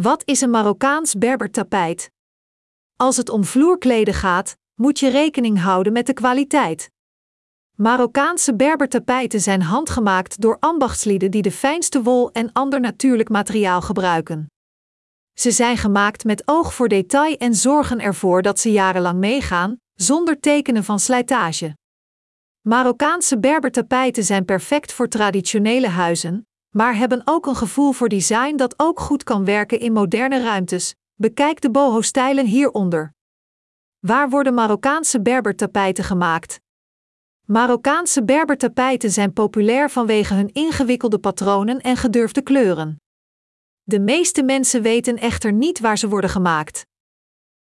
Wat is een Marokkaans Berbertapijt? Als het om vloerkleden gaat, moet je rekening houden met de kwaliteit. Marokkaanse Berbertapijten zijn handgemaakt door ambachtslieden die de fijnste wol en ander natuurlijk materiaal gebruiken. Ze zijn gemaakt met oog voor detail en zorgen ervoor dat ze jarenlang meegaan, zonder tekenen van slijtage. Marokkaanse Berbertapijten zijn perfect voor traditionele huizen, maar hebben ook een gevoel voor design dat ook goed kan werken in moderne ruimtes. Bekijk de boho-stijlen hieronder. Waar worden Marokkaanse Berbertapijten gemaakt? Marokkaanse Berbertapijten zijn populair vanwege hun ingewikkelde patronen en gedurfde kleuren. De meeste mensen weten echter niet waar ze worden gemaakt.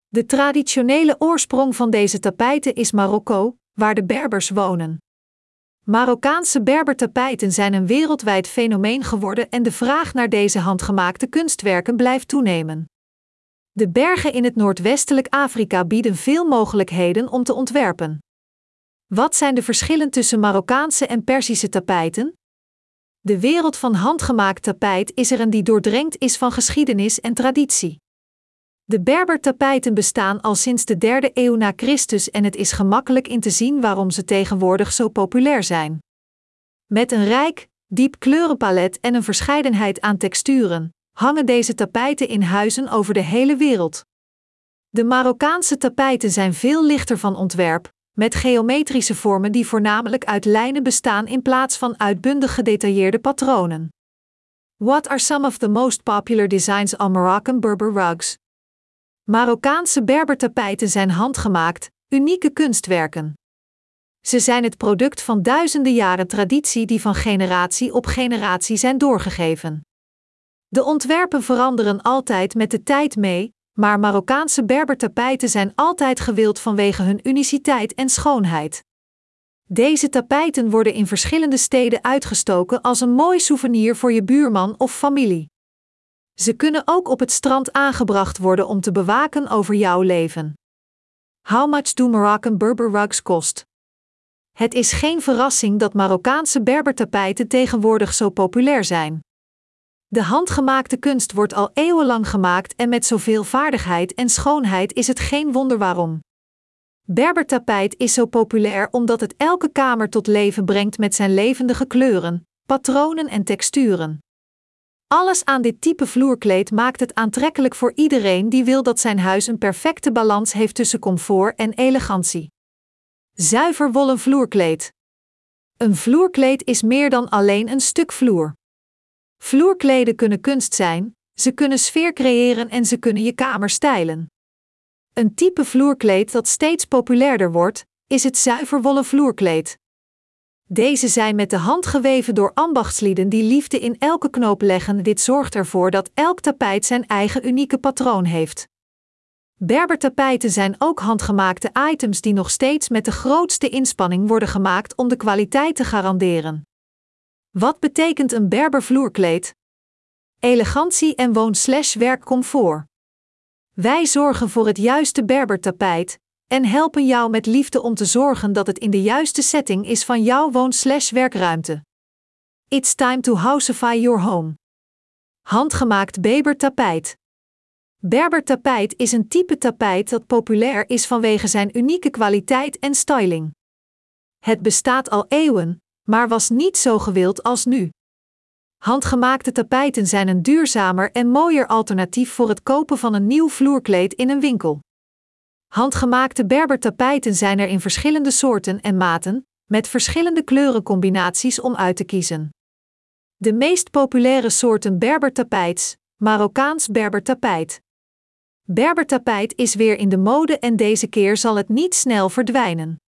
De traditionele oorsprong van deze tapijten is Marokko, waar de Berbers wonen. Marokkaanse Berbertapijten zijn een wereldwijd fenomeen geworden en de vraag naar deze handgemaakte kunstwerken blijft toenemen. De bergen in het noordwestelijk Afrika bieden veel mogelijkheden om te ontwerpen. Wat zijn de verschillen tussen Marokkaanse en Persische tapijten? De wereld van handgemaakt tapijt is er een die doordrenkt is van geschiedenis en traditie. De Berber-tapijten bestaan al sinds de derde eeuw na Christus en het is gemakkelijk in te zien waarom ze tegenwoordig zo populair zijn. Met een rijk, diep kleurenpalet en een verscheidenheid aan texturen, hangen deze tapijten in huizen over de hele wereld. De Marokkaanse tapijten zijn veel lichter van ontwerp, met geometrische vormen die voornamelijk uit lijnen bestaan in plaats van uitbundig gedetailleerde patronen. What are some of the most popular designs on Moroccan Berber rugs? Marokkaanse Berbertapijten zijn handgemaakt, unieke kunstwerken. Ze zijn het product van duizenden jaren traditie die van generatie op generatie zijn doorgegeven. De ontwerpen veranderen altijd met de tijd mee, maar Marokkaanse Berbertapijten zijn altijd gewild vanwege hun uniciteit en schoonheid. Deze tapijten worden in verschillende steden uitgestoken als een mooi souvenir voor je buurman of familie. Ze kunnen ook op het strand aangebracht worden om te bewaken over jouw leven. How much do Moroccan Berber rugs cost? Het is geen verrassing dat Marokkaanse Berbertapijten tegenwoordig zo populair zijn. De handgemaakte kunst wordt al eeuwenlang gemaakt en met zoveel vaardigheid en schoonheid is het geen wonder waarom. Berbertapijt is zo populair omdat het elke kamer tot leven brengt met zijn levendige kleuren, patronen en texturen. Alles aan dit type vloerkleed maakt het aantrekkelijk voor iedereen die wil dat zijn huis een perfecte balans heeft tussen comfort en elegantie. Zuiver wollen vloerkleed. Een vloerkleed is meer dan alleen een stuk vloer. Vloerkleden kunnen kunst zijn, ze kunnen sfeer creëren en ze kunnen je kamer stijlen. Een type vloerkleed dat steeds populairder wordt, is het zuiver wollen vloerkleed. Deze zijn met de hand geweven door ambachtslieden die liefde in elke knoop leggen. Dit zorgt ervoor dat elk tapijt zijn eigen unieke patroon heeft. Berbertapijten zijn ook handgemaakte items die nog steeds met de grootste inspanning worden gemaakt om de kwaliteit te garanderen. Wat betekent een Berber vloerkleed? Elegantie en woon-werkcomfort. Wij zorgen voor het juiste Berbertapijt, en helpen jou met liefde om te zorgen dat het in de juiste setting is van jouw woon-werkruimte. It's time to housify your home. Handgemaakt Beber tapijt. Berber tapijt is een type tapijt dat populair is vanwege zijn unieke kwaliteit en styling. Het bestaat al eeuwen, maar was niet zo gewild als nu. Handgemaakte tapijten zijn een duurzamer en mooier alternatief voor het kopen van een nieuw vloerkleed in een winkel. Handgemaakte Berber-tapijten zijn er in verschillende soorten en maten, met verschillende kleurencombinaties om uit te kiezen. De meest populaire soorten Berber-tapijts, Marokkaans Berber-tapijt. Berber-tapijt is weer in de mode en deze keer zal het niet snel verdwijnen.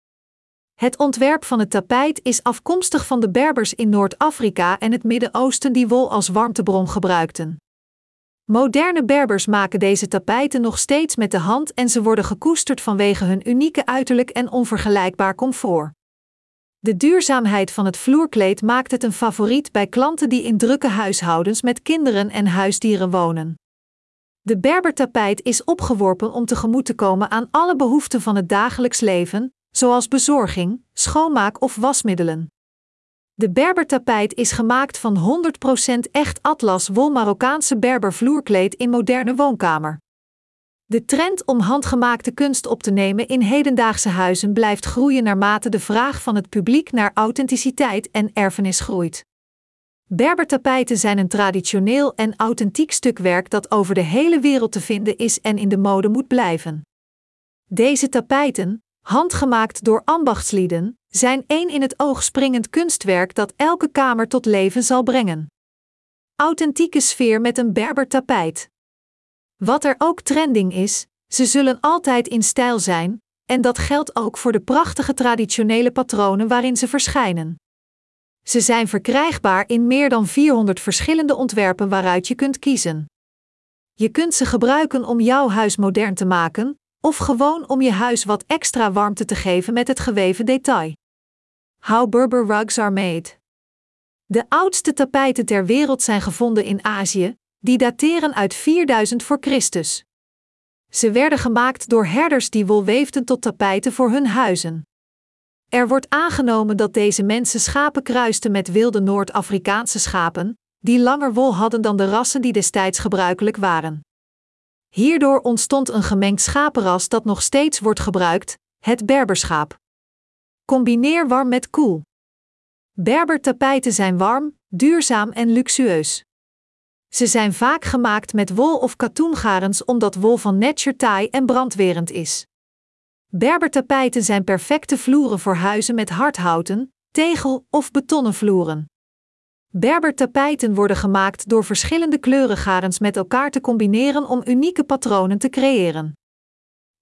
Het ontwerp van het tapijt is afkomstig van de Berbers in Noord-Afrika en het Midden-Oosten die wol als warmtebron gebruikten. Moderne Berbers maken deze tapijten nog steeds met de hand en ze worden gekoesterd vanwege hun unieke uiterlijk en onvergelijkbaar comfort. De duurzaamheid van het vloerkleed maakt het een favoriet bij klanten die in drukke huishoudens met kinderen en huisdieren wonen. De Berbertapijt is opgeworpen om tegemoet te komen aan alle behoeften van het dagelijks leven, zoals bezorging, schoonmaak of wasmiddelen. De Berbertapijt is gemaakt van 100% echt atlas wol Marokkaanse Berber vloerkleed in moderne woonkamer. De trend om handgemaakte kunst op te nemen in hedendaagse huizen blijft groeien naarmate de vraag van het publiek naar authenticiteit en erfenis groeit. Berbertapijten zijn een traditioneel en authentiek stuk werk dat over de hele wereld te vinden is en in de mode moet blijven. Deze tapijten, handgemaakt door ambachtslieden, zijn één in het oog springend kunstwerk dat elke kamer tot leven zal brengen. Authentieke sfeer met een Berber tapijt. Wat er ook trending is, ze zullen altijd in stijl zijn, en dat geldt ook voor de prachtige traditionele patronen waarin ze verschijnen. Ze zijn verkrijgbaar in meer dan 400 verschillende ontwerpen waaruit je kunt kiezen. Je kunt ze gebruiken om jouw huis modern te maken, of gewoon om je huis wat extra warmte te geven met het geweven detail. How Berber rugs are made. De oudste tapijten ter wereld zijn gevonden in Azië, die dateren uit 4000 voor Christus. Ze werden gemaakt door herders die wol weefden tot tapijten voor hun huizen. Er wordt aangenomen dat deze mensen schapen kruisten met wilde Noord-Afrikaanse schapen, die langer wol hadden dan de rassen die destijds gebruikelijk waren. Hierdoor ontstond een gemengd schapenras dat nog steeds wordt gebruikt, het Berberschaap. Combineer warm met koel. Berbertapijten zijn warm, duurzaam en luxueus. Ze zijn vaak gemaakt met wol of katoengarens omdat wol van nature taai en brandwerend is. Berbertapijten zijn perfecte vloeren voor huizen met hardhouten, tegel of betonnen vloeren. Berbertapijten worden gemaakt door verschillende kleurengarens met elkaar te combineren om unieke patronen te creëren.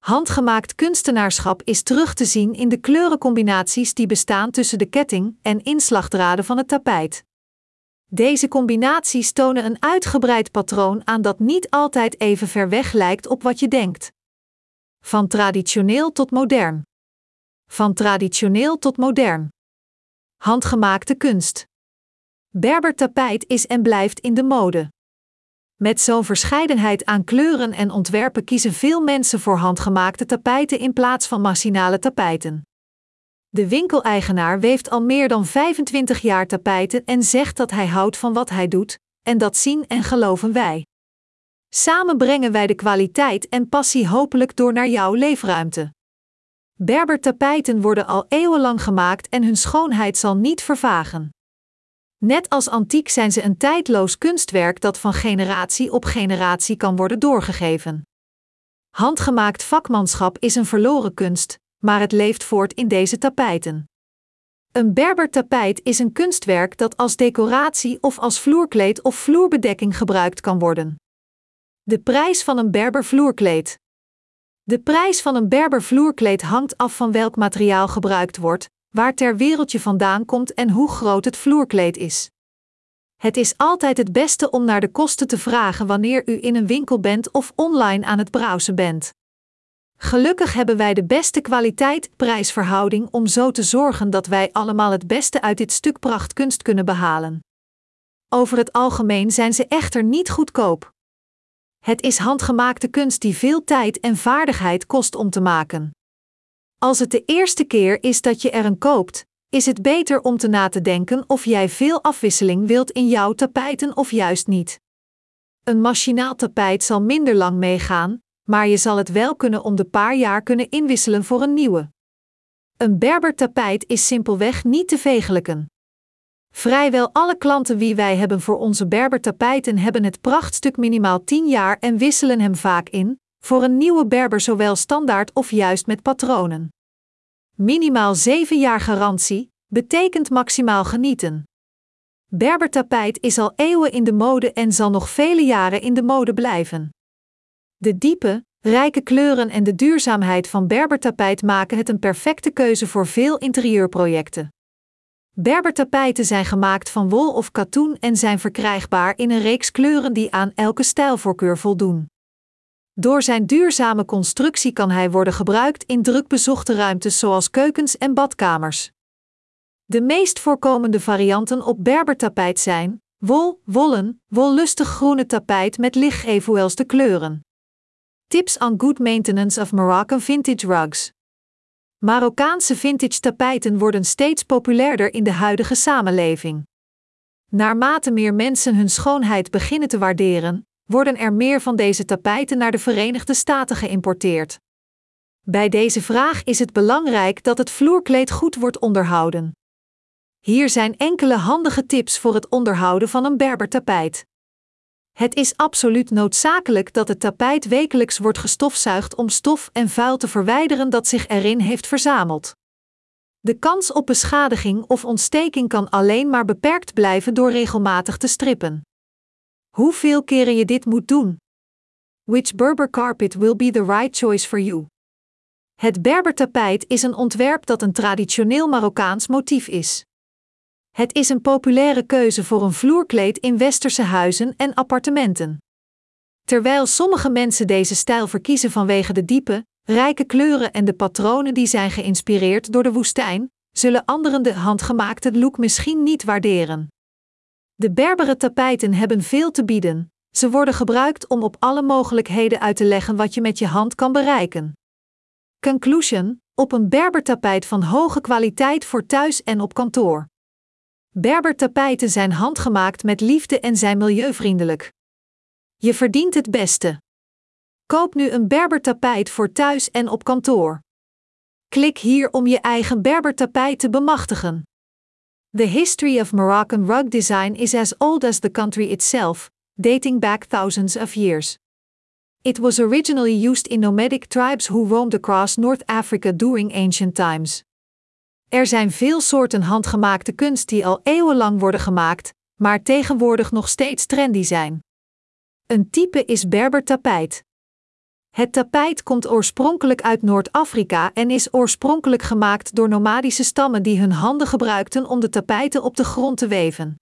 Handgemaakt kunstenaarschap is terug te zien in de kleurencombinaties die bestaan tussen de ketting en inslagdraden van het tapijt. Deze combinaties tonen een uitgebreid patroon aan dat niet altijd even ver weg lijkt op wat je denkt. Van traditioneel tot modern. Van traditioneel tot modern. Handgemaakte kunst. Berber tapijt is en blijft in de mode. Met zo'n verscheidenheid aan kleuren en ontwerpen kiezen veel mensen voor handgemaakte tapijten in plaats van machinale tapijten. De winkeleigenaar weeft al meer dan 25 jaar tapijten en zegt dat hij houdt van wat hij doet, en dat zien en geloven wij. Samen brengen wij de kwaliteit en passie hopelijk door naar jouw leefruimte. Berber tapijten worden al eeuwenlang gemaakt en hun schoonheid zal niet vervagen. Net als antiek zijn ze een tijdloos kunstwerk dat van generatie op generatie kan worden doorgegeven. Handgemaakt vakmanschap is een verloren kunst, maar het leeft voort in deze tapijten. Een Berber tapijt is een kunstwerk dat als decoratie of als vloerkleed of vloerbedekking gebruikt kan worden. De prijs van een Berber vloerkleed. De prijs van een Berber vloerkleed hangt af van welk materiaal gebruikt wordt, waar ter wereldje vandaan komt en hoe groot het vloerkleed is. Het is altijd het beste om naar de kosten te vragen wanneer u in een winkel bent of online aan het browsen bent. Gelukkig hebben wij de beste kwaliteit-prijsverhouding om zo te zorgen dat wij allemaal het beste uit dit stuk prachtkunst kunnen behalen. Over het algemeen zijn ze echter niet goedkoop. Het is handgemaakte kunst die veel tijd en vaardigheid kost om te maken. Als het de eerste keer is dat je er een koopt, is het beter om te na te denken of jij veel afwisseling wilt in jouw tapijten of juist niet. Een machinaal tapijt zal minder lang meegaan, maar je zal het wel kunnen om de paar jaar kunnen inwisselen voor een nieuwe. Een Berber tapijt is simpelweg niet te vegelijken. Vrijwel alle klanten wie wij hebben voor onze Berber tapijten hebben het prachtstuk minimaal 10 jaar en wisselen hem vaak in, voor een nieuwe Berber zowel standaard of juist met patronen. Minimaal 7 jaar garantie betekent maximaal genieten. Berbertapijt is al eeuwen in de mode en zal nog vele jaren in de mode blijven. De diepe, rijke kleuren en de duurzaamheid van Berbertapijt maken het een perfecte keuze voor veel interieurprojecten. Berbertapijten zijn gemaakt van wol of katoen en zijn verkrijgbaar in een reeks kleuren die aan elke stijlvoorkeur voldoen. Door zijn duurzame constructie kan hij worden gebruikt in drukbezochte ruimtes zoals keukens en badkamers. De meest voorkomende varianten op berbertapijt zijn wol, wollen, wollustig groene tapijt met licht kleuren. Tips on good maintenance of Moroccan vintage rugs. Marokkaanse vintage tapijten worden steeds populairder in de huidige samenleving. Naarmate meer mensen hun schoonheid beginnen te waarderen, worden er meer van deze tapijten naar de Verenigde Staten geïmporteerd. Bij deze vraag is het belangrijk dat het vloerkleed goed wordt onderhouden. Hier zijn enkele handige tips voor het onderhouden van een Berber-tapijt. Het is absoluut noodzakelijk dat het tapijt wekelijks wordt gestofzuigd om stof en vuil te verwijderen dat zich erin heeft verzameld. De kans op beschadiging of ontsteking kan alleen maar beperkt blijven door regelmatig te strippen. Hoeveel keren je dit moet doen? Which Berber carpet will be the right choice for you? Het Berber-tapijt is een ontwerp dat een traditioneel Marokkaans motief is. Het is een populaire keuze voor een vloerkleed in westerse huizen en appartementen. Terwijl sommige mensen deze stijl verkiezen vanwege de diepe, rijke kleuren en de patronen die zijn geïnspireerd door de woestijn, zullen anderen de handgemaakte look misschien niet waarderen. De Berbere tapijten hebben veel te bieden. Ze worden gebruikt om op alle mogelijkheden uit te leggen wat je met je hand kan bereiken. Conclusion: op een Berbertapijt van hoge kwaliteit voor thuis en op kantoor. Berbertapijten zijn handgemaakt met liefde en zijn milieuvriendelijk. Je verdient het beste. Koop nu een Berbertapijt voor thuis en op kantoor. Klik hier om je eigen Berbertapijt te bemachtigen. The history of Moroccan rug design is as old as the country itself, dating back thousands of years. It was originally used in nomadic tribes who roamed across North Africa during ancient times. Er zijn veel soorten handgemaakte kunst die al eeuwenlang worden gemaakt, maar tegenwoordig nog steeds trendy zijn. Een type is Berber tapijt. Het tapijt komt oorspronkelijk uit Noord-Afrika en is oorspronkelijk gemaakt door nomadische stammen die hun handen gebruikten om de tapijten op de grond te weven.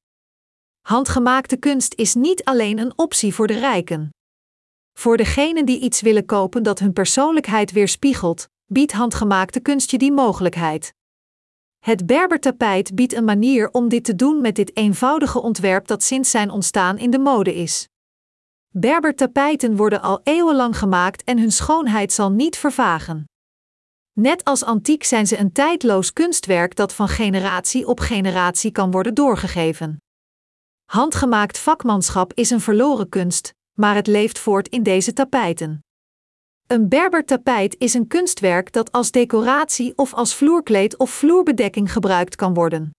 Handgemaakte kunst is niet alleen een optie voor de rijken. Voor degenen die iets willen kopen dat hun persoonlijkheid weerspiegelt, biedt handgemaakte kunst je die mogelijkheid. Het Berbertapijt biedt een manier om dit te doen met dit eenvoudige ontwerp dat sinds zijn ontstaan in de mode is. Berbertapijten worden al eeuwenlang gemaakt en hun schoonheid zal niet vervagen. Net als antiek zijn ze een tijdloos kunstwerk dat van generatie op generatie kan worden doorgegeven. Handgemaakt vakmanschap is een verloren kunst, maar het leeft voort in deze tapijten. Een Berber-tapijt is een kunstwerk dat als decoratie of als vloerkleed of vloerbedekking gebruikt kan worden.